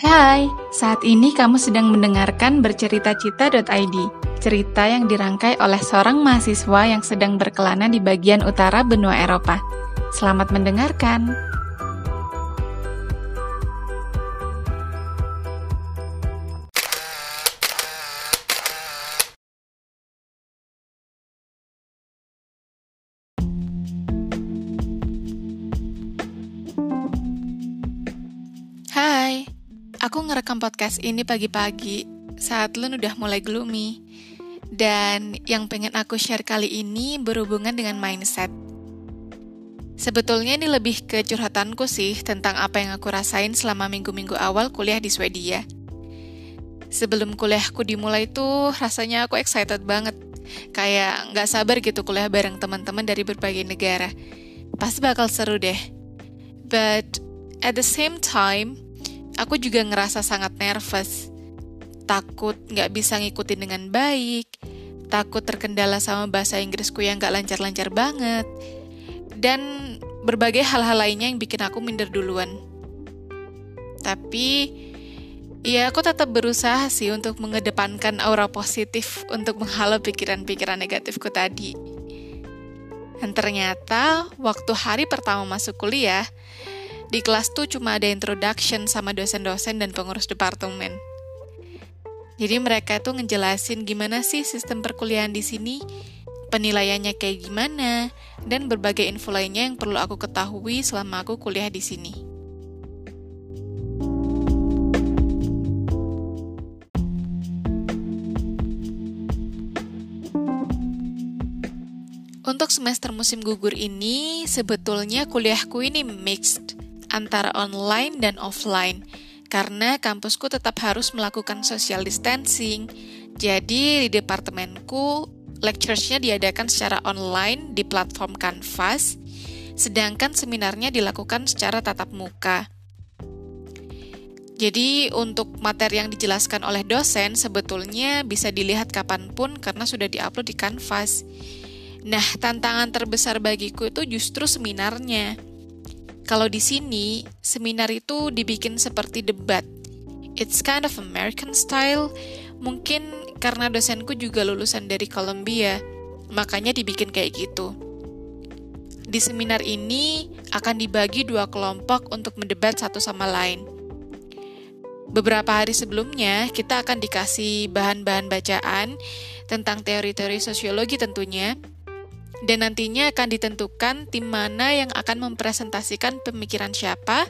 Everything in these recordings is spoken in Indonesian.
Hai, saat ini kamu sedang mendengarkan bercerita-cita.id, cerita yang dirangkai oleh seorang mahasiswa yang sedang berkelana di bagian utara benua Eropa. Selamat mendengarkan. Aku ngerekam podcast ini pagi-pagi saat Lun udah mulai gloomy. Dan yang pengen aku share kali ini berhubungan dengan mindset. Sebetulnya ini lebih ke curhatanku sih tentang apa yang aku rasain selama minggu-minggu awal kuliah di Swedia. Sebelum kuliahku dimulai tuh rasanya aku excited banget. Kayak nggak sabar gitu kuliah bareng teman-teman dari berbagai negara. Pasti bakal seru deh. But at the same time, aku juga ngerasa sangat nervous. Takut nggak bisa ngikutin dengan baik, takut terkendala sama bahasa Inggrisku yang nggak lancar-lancar banget, dan berbagai hal-hal lainnya yang bikin aku minder duluan. Tapi, ya aku tetap berusaha sih untuk mengedepankan aura positif untuk menghalau pikiran-pikiran negatifku tadi. Dan ternyata, waktu hari pertama masuk kuliah, di kelas tuh cuma ada introduction sama dosen-dosen dan pengurus departemen. Jadi mereka tuh ngejelasin gimana sih sistem perkuliahan di sini, penilaiannya kayak gimana, dan berbagai info lainnya yang perlu aku ketahui selama aku kuliah di sini. Untuk semester musim gugur ini, sebetulnya kuliahku ini mixed antara online dan offline karena kampusku tetap harus melakukan social distancing. Jadi di departemenku lecturesnya diadakan secara online di platform Canvas, sedangkan seminarnya dilakukan secara tatap muka. Jadi untuk materi yang dijelaskan oleh dosen sebetulnya bisa dilihat kapan pun karena sudah diupload di Canvas. Nah, tantangan terbesar bagiku itu justru seminarnya kalau di sini, seminar itu dibikin seperti debat. It's kind of American style. Mungkin karena dosenku juga lulusan dari Columbia, makanya dibikin kayak gitu. Di seminar ini akan dibagi dua kelompok untuk mendebat satu sama lain. Beberapa hari sebelumnya, kita akan dikasih bahan-bahan bacaan tentang teori-teori sosiologi tentunya, dan nantinya akan ditentukan tim mana yang akan mempresentasikan pemikiran siapa,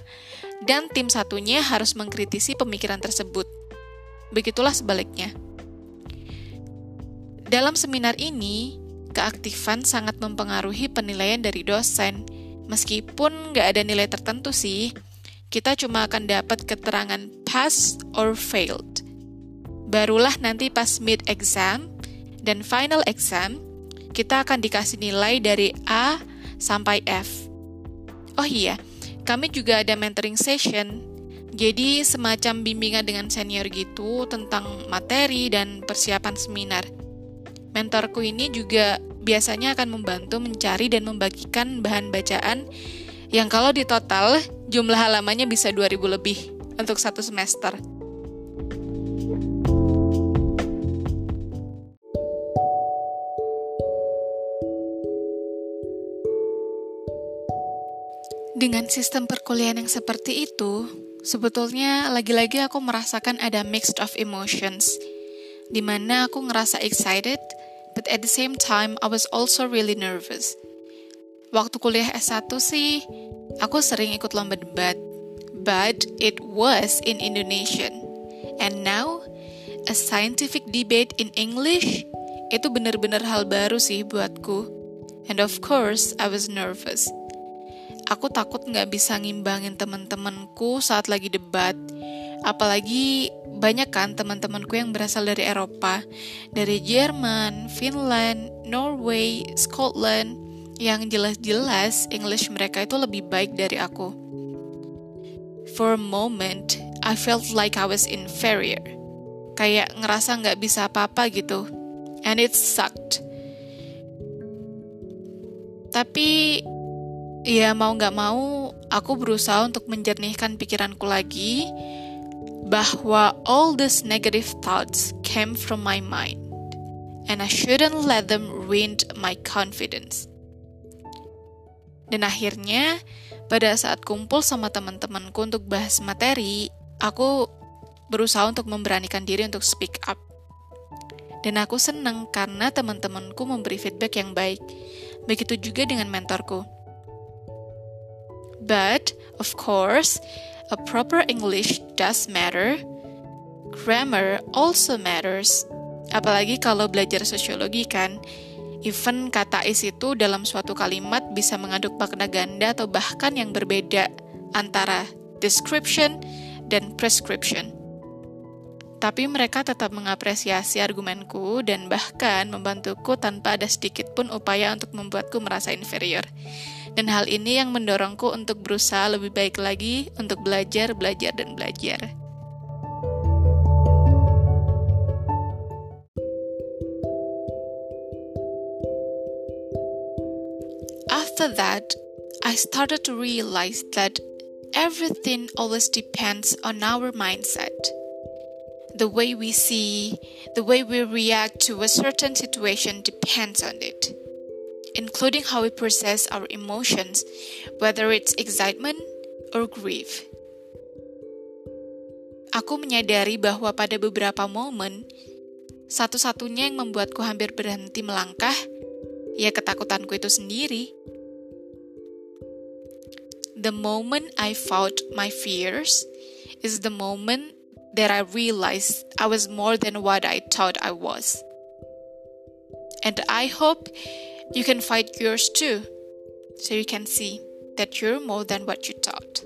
dan tim satunya harus mengkritisi pemikiran tersebut. Begitulah sebaliknya. Dalam seminar ini, keaktifan sangat mempengaruhi penilaian dari dosen. Meskipun nggak ada nilai tertentu sih, kita cuma akan dapat keterangan pass or failed. Barulah nanti pas mid-exam dan final exam, kita akan dikasih nilai dari A sampai F. Oh iya, kami juga ada mentoring session. Jadi semacam bimbingan dengan senior gitu tentang materi dan persiapan seminar. Mentorku ini juga biasanya akan membantu mencari dan membagikan bahan bacaan yang kalau di total jumlah halamannya bisa 2000 lebih untuk satu semester. Dengan sistem perkuliahan yang seperti itu, sebetulnya lagi-lagi aku merasakan ada mixed of emotions, di mana aku ngerasa excited, but at the same time I was also really nervous. Waktu kuliah S1 sih, aku sering ikut lomba debat, but it was in Indonesian. And now, a scientific debate in English, itu benar-benar hal baru sih buatku. And of course, I was nervous aku takut nggak bisa ngimbangin teman-temanku saat lagi debat. Apalagi banyak kan teman-temanku yang berasal dari Eropa, dari Jerman, Finland, Norway, Scotland, yang jelas-jelas English mereka itu lebih baik dari aku. For a moment, I felt like I was inferior. Kayak ngerasa nggak bisa apa-apa gitu. And it sucked. Tapi Ya mau gak mau, aku berusaha untuk menjernihkan pikiranku lagi. bahwa all these negative thoughts came from my mind and I shouldn't let them ruin my confidence. Dan akhirnya, pada saat kumpul sama teman-temanku untuk bahas materi, aku berusaha untuk memberanikan diri untuk speak up. Dan aku senang karena teman-temanku memberi feedback yang baik. Begitu juga dengan mentorku. But, of course, a proper English does matter. Grammar also matters. Apalagi kalau belajar sosiologi kan, Even kata is itu dalam suatu kalimat bisa mengaduk makna ganda atau bahkan yang berbeda antara description dan prescription. Tapi mereka tetap mengapresiasi argumenku dan bahkan membantuku tanpa ada sedikit pun upaya untuk membuatku merasa inferior. Dan hal ini yang mendorongku untuk berusaha lebih baik lagi untuk belajar, belajar, dan belajar. After that, I started to realize that everything always depends on our mindset. The way we see, the way we react to a certain situation depends on it, including how we process our emotions, whether it's excitement or grief. Aku menyadari bahwa pada beberapa momen, satu-satunya yang membuatku hampir berhenti melangkah, ya ketakutanku itu sendiri. the moment I fought my fears is the moment that I realized I was more than what I thought I was. And I hope you can fight yours too, so you can see that you're more than what you thought.